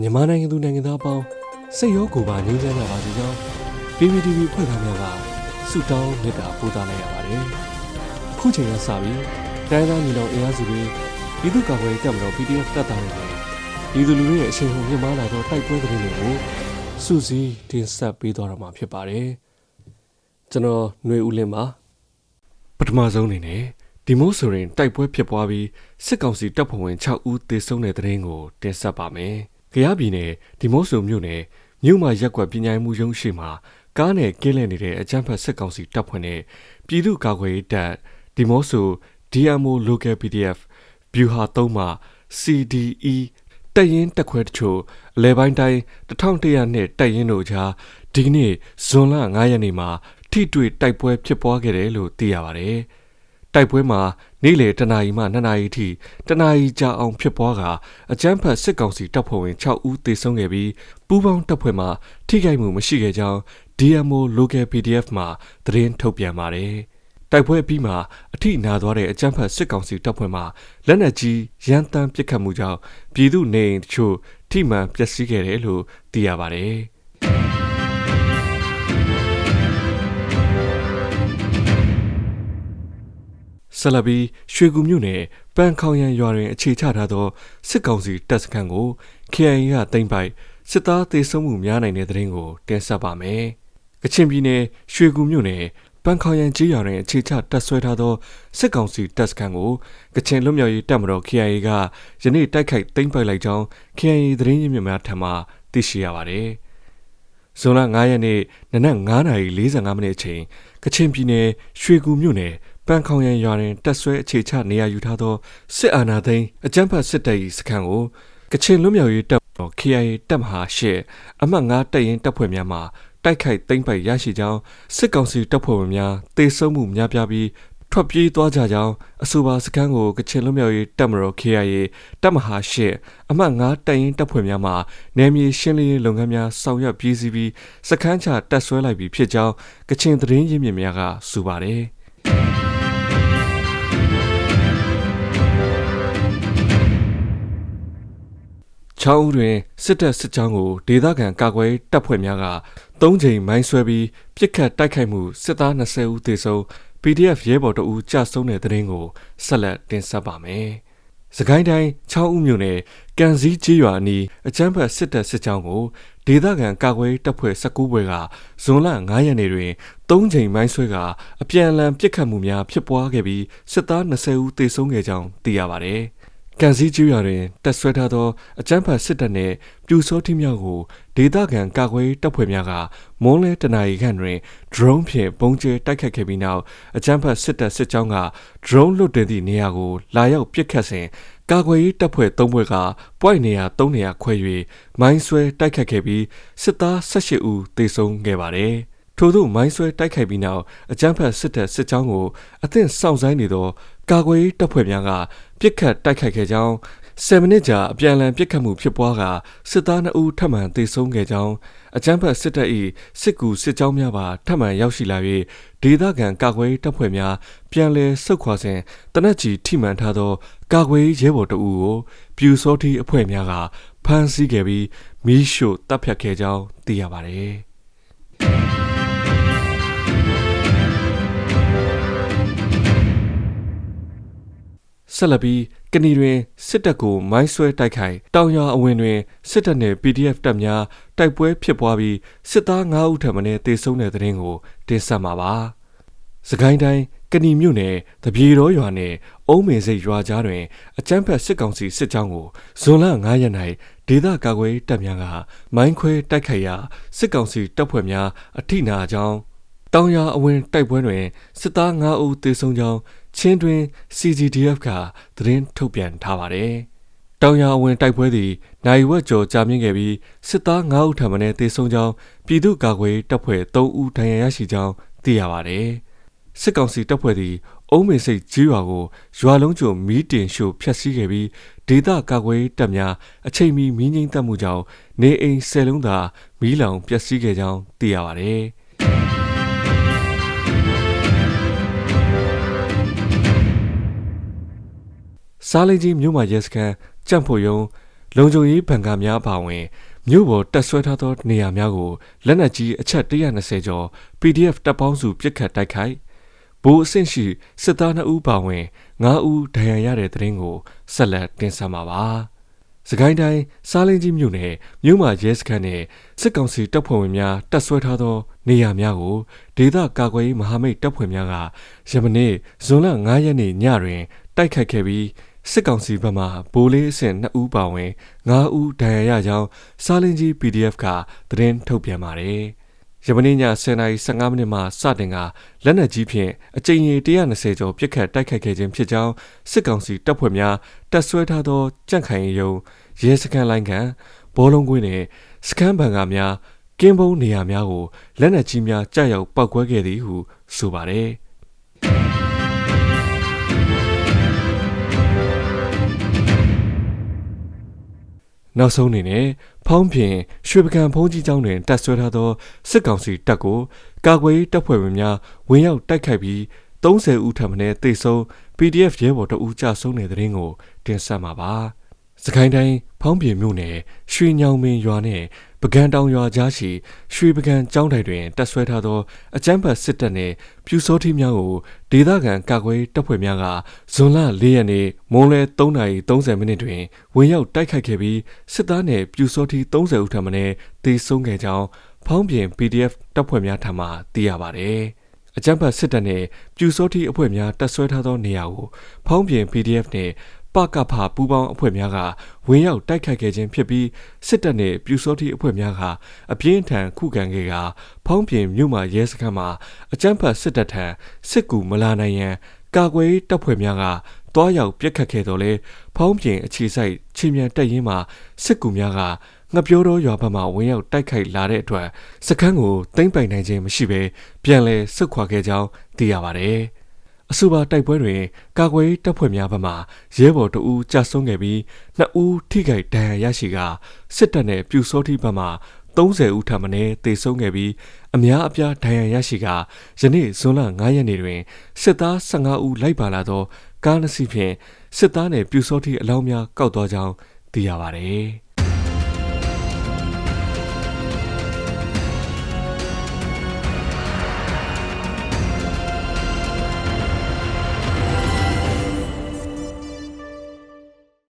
မြန်မာနိုင်ငံသူနိုင်ငံသားအပေါင်းစိတ်ရောကိုယ်ပါငြိမ်းချမ်းကြပါစေကြောင်း PPTV ဖွဲ့သားများကဆုတောင်းမေတ္တာပို့သလိုက်ရပါတယ်။အခုချိန်ကစပြီးတိုင်းသားညီနောင်အင်အားစုတွေပြည်သူ့ကာကွယ်ရေးတပ်မတော် PDF တပ်သားတွေနဲ့ပြည်သူလူထုရဲ့အရှိန်ဟုန်မြင့်မားလာသောတိုက်ပွဲသတင်းတွေကိုစူးစီးတင်ဆက်ပေးသွားတော့မှာဖြစ်ပါတယ်။ကျွန်တော်ຫນွေဦးလင်းပါပထမဆုံးအနေနဲ့ဒီမို့ဆိုရင်တိုက်ပွဲဖြစ်ပွားပြီးစစ်ကောင်စီတပ်ဖွဲ့ဝင်6ဦးသေဆုံးတဲ့တဲ့ရင်ကိုတင်ဆက်ပါမယ်။ ကြရပြည်နယ်ဒီမို့ဆိုမြို့နယ်မြို့မှာရက်ကွက်ပညာရေးမှုရုံးရှိမှာကားနဲ့ကင်းလည်နေတဲ့အကြမ်းဖက်စစ်ကောင်စီတပ်ဖွဲ့နဲ့ပြည်သူ့ကာကွယ်ရေးတပ်ဒီမို့ဆို DMO Local PDF ဗျူဟာ3မှာ CDE တက်ရင်တက်ခွဲတချို့အလဲပိုင်းတိုင်း1100နဲ့တက်ရင်တို့ကြားဒီကနေ့ဇွန်လ9ရက်နေ့မှာထိတွေ့တိုက်ပွဲဖြစ်ပွားခဲ့တယ်လို့သိရပါတယ်။ တိုက်ပွဲမှာနေ့လယ်တနာရီမှ2နာရီထိတနာရီကြာအောင်ဖြစ်ပွားကအကြမ်းဖက်စစ်ကောင်စီတပ်ဖွဲ့ဝင်6ဦးသေဆုံးခဲ့ပြီးပူးပေါင်းတပ်ဖွဲ့မှထိခိုက်မှုမရှိခဲ့ကြောင်း DMO Local PDF မှသတင်းထုတ်ပြန်ပါတယ်။တိုက်ပွဲပြီးမှအထိနာသွားတဲ့အကြမ်းဖက်စစ်ကောင်စီတပ်ဖွဲ့မှလက်နက်ကြီးရန်တမ်းပစ်ခတ်မှုကြောင့်ပြည်သူနေအိမ်တချို့ထိမှန်ပျက်စီးခဲ့တယ်လို့သိရပါတယ်။ ဆလဘီရွှေကူမြို့နယ်ပန်ခေါင်ရန်ရွာတွင်အခြေချထားသောစစ်ကောင်စီတပ်စခန်းကို KIA ကတင်ပိုက်စစ်သားသေဆုံးမှုများနိုင်တဲ့တဲ့ရင်ကိုတင်ဆက်ပါမယ်။ကချင်ပြည်နယ်ရွှေကူမြို့နယ်ပန်ခေါင်ရန်ကြီးရွာတွင်အခြေချတပ်ဆွဲထားသောစစ်ကောင်စီတပ်စခန်းကိုကချင်လွတ်မြောက်ရေးတပ်မတော် KIA ကယနေ့တိုက်ခိုက်သိမ်းပိုက်လိုက်ကြောင်း KIA သတင်းရင်းမြစ်များထံမှသိရှိရပါတယ်။ဇွန်လ9ရက်နေ့နနက်9:45မိနစ်အချိန်ကချင်ပြည်နယ်ရွှေကူမြို့နယ် ပန်းခေါင်ရန်ရွာတွင်တက်ဆွဲအခြေချနေရာယူထားသောစစ်အာဏာသိမ်းအကြမ်းဖက်စစ်တပ်၏စခန်းကိုကချင်လွတ်မြောက်ရေးတပ်တော် KIA တပ်မဟာရှစ်အမှတ်9တပ်ရင်းတပ်ဖွဲ့များမှတိုက်ခိုက်သိမ်းပိုက်ရရှိကြောင်းစစ်ကောင်စီတပ်ဖွဲ့ဝင်များတေဆုံးမှုများပြားပြီးထွက်ပြေးသွားကြကြောင်းအဆိုပါစခန်းကိုကချင်လွတ်မြောက်ရေးတပ်မတော် KIA တပ်မဟာရှစ်အမှတ်9တပ်ရင်းတပ်ဖွဲ့များမှနယ်မြေရှင်းလင်းရေးလုပ်ငန်းများဆောင်ရွက်ပြီးစီးပြီးစခန်းချတပ်ဆွဲလိုက်ပြီးဖြစ်ကြောင်းကချင်သတင်းရင်းမြစ်များကဆိုပါတယ် ချောင်းဦးတွင်စစ်တပ်စစ်ကြောင်းကိုဒေသခံကာကွယ်တပ်ဖွဲ့များက၃ချိန်မိုင်းဆွဲပြီးပြစ်ခတ်တိုက်ခိုက်မှုစစ်သား20ဦးသေဆုံး PDF ရဲဘော်တို့ကြာဆုံးတဲ့တဲ့ရင်ကိုဆက်လက်တင်ဆက်ပါမယ်။စကိုင်းတိုင်းချောင်းဦးမြို့နယ်ကန်စည်းကျေးရွာအနီးအကျန်းဖတ်စစ်တပ်စစ်ကြောင်းကိုဒေသခံကာကွယ်တပ်ဖွဲ့19ဘွဲကဇွန်လ9ရက်နေ့တွင်၃ချိန်မိုင်းဆွဲကအပြန်အလှန်ပစ်ခတ်မှုများဖြစ်ပွားခဲ့ပြီးစစ်သား20ဦးသေဆုံးခဲ့ကြောင်းသိရပါဗျ။ ကန်စည်းကျွော်တွင်တက်ဆွဲထားသောအကြမ်းဖက်စစ်တပ်နှင့်ပြူစောတိမြောက်ကိုဒေသခံကာကွယ်တပ်ဖွဲ့များကမွန်းလဲတနာရီခန့်တွင် drone ဖြင့်ပုံကျဲတိုက်ခတ်ခဲ့ပြီးနောက်အကြမ်းဖက်စစ်တပ်စစ်ကြောင်းက drone လွတ်တင်သည့်နေရာကိုလာရောက်ပစ်ခတ်စဉ်ကာကွယ်ရေးတပ်ဖွဲ့၃ဘွဲ့က point နေရာ၃နေရာခွဲ၍မိုင်းဆွဲတိုက်ခတ်ခဲ့ပြီးစစ်သား၁၈ဦးသေဆုံးခဲ့ပါတယ်။ ထို့သို့မိုင်းဆွဲတိုက်ခိုက်ပြီးနောက်အကြမ်းဖက်စစ်တပ်စစ်ကြောင်းကိုအသင့်စောင့်ဆိုင်နေသောကာကွယ်ရေးတပ်ဖွဲ့များကပြစ်ခတ်တိုက်ခိုက်ခဲ့ကြောင်း7မိနစ်ကြာအပြန်အလှန်ပြစ်ခတ်မှုဖြစ်ပွားကစစ်သား2ဦးထပ်မံသေဆုံးခဲ့ကြောင်းအကြမ်းဖက်စစ်တပ်၏စစ်ကူစစ်ကြောင်းများပါထပ်မံရောက်ရှိလာ၍ဒေသခံကာကွယ်ရေးတပ်ဖွဲ့များပြန်လည်ဆုတ်ခွာစဉ်တနက်ကြီးထိမှန်ထားသောကာကွယ်ရေးရဲဘော်တအူကိုပြူစောတိအဖွဲ့များကဖမ်းဆီးခဲ့ပြီးမီးရှို့တပ်ဖြတ်ခဲ့ကြောင်းသိရပါသည် ဆက်လက်ပြီးကဏီတွင်စစ်တပ်ကိုမိုင်းဆွဲတိုက်ခိုက်တောင်ရွာအဝင်တွင်စစ်တပ်နှင့် PDF တပ်များတိုက်ပွဲဖြစ်ပွားပြီးစစ်သား9ဦးထပ်မံတေဆုံးတဲ့တဲ့ရင်ကိုတင်ဆက်မှာပါ။စကိုင်းတိုင်းကဏီမြို့နယ်တပြေတော်ရွာနှင့်အုံးမင်စိတ်ရွာကြားတွင်အကြမ်းဖက်စစ်ကောင်စီစစ်ကြောင်းကိုဇွန်လ9ရက်၌ဒေသကာကွယ်တပ်များကမိုင်းခွဲတိုက်ခိုက်ရာစစ်ကောင်စီတပ်ဖွဲ့များအထိနာကြောင်း တောင်ရအဝင်တိုက်ပွဲတွင်စစ်သား9ဦးသေဆုံးကြောင်းချင်းတွင် CGDF ကသတင်းထုတ်ပြန်ထားပါတယ်။တောင်ရအဝင်တိုက်ပွဲသည်နိုင်ဝက်ကျော်ကြာမြင့်ခဲ့ပြီးစစ်သား9ဦးထံမှသေဆုံးကြောင်းပြည်သူ့ကာကွယ်တပ်ဖွဲ့3ဦးဒဏ်ရာရရှိကြောင်းသိရပါတယ်။စစ်ကောင်စီတပ်ဖွဲ့သည်အုံးမေစိတ်ကြီးရွာကိုရွာလုံးကျုံမီးတင်ရှို့ဖျက်ဆီးခဲ့ပြီးဒေသကာကွယ်တပ်များအချိန်မီမီးငိမ့်သက်မှုကြောင့်နေအိမ်၁၀လုံးသာမီးလောင်ပျက်စီးခဲ့ကြောင်းသိရပါတယ်။ စားလိန်ကြီးမြို့မှာရဲစခန်းကြံ့ဖို့ယုံလုံခြုံရေးဗန်ကာများပါဝင်မြို့ပေါ်တက်ဆွဲထားသောနေရာများကိုလက်နက်ကြီးအချက်120ကျော် PDF တပ်ပေါင်းစုပြစ်ခတ်တိုက်ခိုက်ဘိုးအဆင့်ရှိစစ်သား2ဦးပါဝင်9ဦးဒဏ်ရာရတဲ့တဲ့ရင်ကိုဆက်လက်တင်ဆက်မှာပါ။စကိုင်းတိုင်းစားလင်းကြီးမြို့နယ်မြို့မှာရဲစခန်းနဲ့စစ်ကောင်စီတပ်ဖွဲ့ဝင်များတပ်ဆွဲထားသောနေရာများကိုဒေသကာကွယ်ရေးမဟာမိတ်တပ်ဖွဲ့များကယမနေ့ဇွန်လ9ရက်နေ့ညတွင်တိုက်ခိုက်ခဲ့ပြီး စစ်ကောင်စီဘက်မှဗိုလ်လေးအဆင့်2ဦးပါဝင်9ဦးဒဏ်ရာရကြောင်းစားလင်းကြီး PDF ကသတင်းထုတ်ပြန်ပါတယ်။ယမနေ့ည10:15မိနစ်မှစတင်ကလက်နက်ကြီးဖြင့်အကြိမ်ရေ120ကျော်ပစ်ခတ်တိုက်ခိုက်ခဲ့ခြင်းဖြစ်ကြောင်းစစ်ကောင်စီတပ်ဖွဲ့များတပ်ဆွဲထားသောကြန့်ခိုင်ရုံရဲစခန်းလိုင်းကန်ဘောလုံးကွင်းနှင့်စခန်းဘန်ကာများကင်းဘုံနေရာများကိုလက်နက်ကြီးများကြားရောက်ပောက်ကွဲခဲ့သည်ဟုဆိုပါတယ်။ နောက်ဆုံးအနေနဲ့ဖောင်းပြင်ရွှေပကံဖုံးကြီးကျောင်းတွင်တပ်ဆွဲထားသောစစ်ကောင်စီတပ်ကိုကာကွယ်တပ်ဖွဲ့ဝင်များဝင်ရောက်တိုက်ခိုက်ပြီး30ဦးထပ်မံတေဆုံး PDF ရဲဘော်တအူးကြဆုံးတဲ့တဲ့ရင်ကိုတင်ဆက်မှာပါ။ စကိုင်းတိုင်းဖောင်းပြင်မြို့နယ်ရွှေညောင်မင်းရွာနဲ့ပကံတောင်ရွာကြားရှိရွှေပကံကျောင်းတိုင်တွင်တပ်ဆွဲထားသောအကြမ်းဖက်စစ်တပ်နှင့်ပြူစောထီးများကိုဒေသခံကာကွယ်တပ်ဖွဲ့များကဇွန်လ၄ရက်နေ့မွန်းလယ်3:30မိနစ်တွင်ဝင်ရောက်တိုက်ခိုက်ခဲ့ပြီးစစ်သားနှင့်ပြူစောထီး30ဦးထပ်မံတေဆုံးခဲ့ကြောင်းဖောင်းပြင် PDF တပ်ဖွဲ့များထံမှသိရပါဗျ။အကြမ်းဖက်စစ်တပ်နဲ့ပြူစောတိအဖွဲ့များတပ်ဆွဲထားသောနေရာကိုဖောင်းပြင် PDF နဲ့ ပကဖပူးပေါင်းအဖွဲ့များကဝင်းရောက်တိုက်ခိုက်ခဲ့ခြင်းဖြစ်ပြီးစစ်တပ်နဲ့ပြူစောတိအဖွဲ့များကအပြင်းထန်ခုခံခဲ့ကဖောင်းပြင်မြို့မှာရဲစခန်းမှာအကြမ်းဖက်စစ်တပ်ထံစစ်ကူမလာနိုင်ရန်ကာကွယ်တပ်ဖွဲ့များကတွားရောက်ပြက်ခတ်ခဲ့တော်လဲဖောင်းပြင်အခြေစိုက်ချင်းမြန်တက်ရင်မှာစစ်ကူများကငပြောတော်ရွာဘက်မှဝင်ရောက်တိုက်ခိုက်လာတဲ့အတွက်စခန်းကိုသိမ့်ပိုင်နိုင်ခြင်းမရှိဘဲပြန်လည်ဆုတ်ခွာခဲ့ကြောင်းသိရပါတယ်။ အဆိုပါတိုက်ပွဲတွင်ကာကွယ်တပ်ဖွဲ့များဘက်မှရဲဘော်တဦးကြာဆုံးခဲ့ပြီးနှစ်ဦးထိခိုက်ဒဏ်ရာရရှိကစစ်တပ်နဲ့ပြူစောတိဘက်မှ30ဦးထပ်မံတေဆုံးခဲ့ပြီးအများအပြားဒဏ်ရာရရှိကယနေ့ဇွန်လ9ရက်နေ့တွင်စစ်သား15ဦးလိုက်ပါလာသောကားနှစ်စီးဖြင့်စစ်သားနှင့်ပြူစောတိအလောင်းများကောက်သွားကြောင်းသိရပါသည်။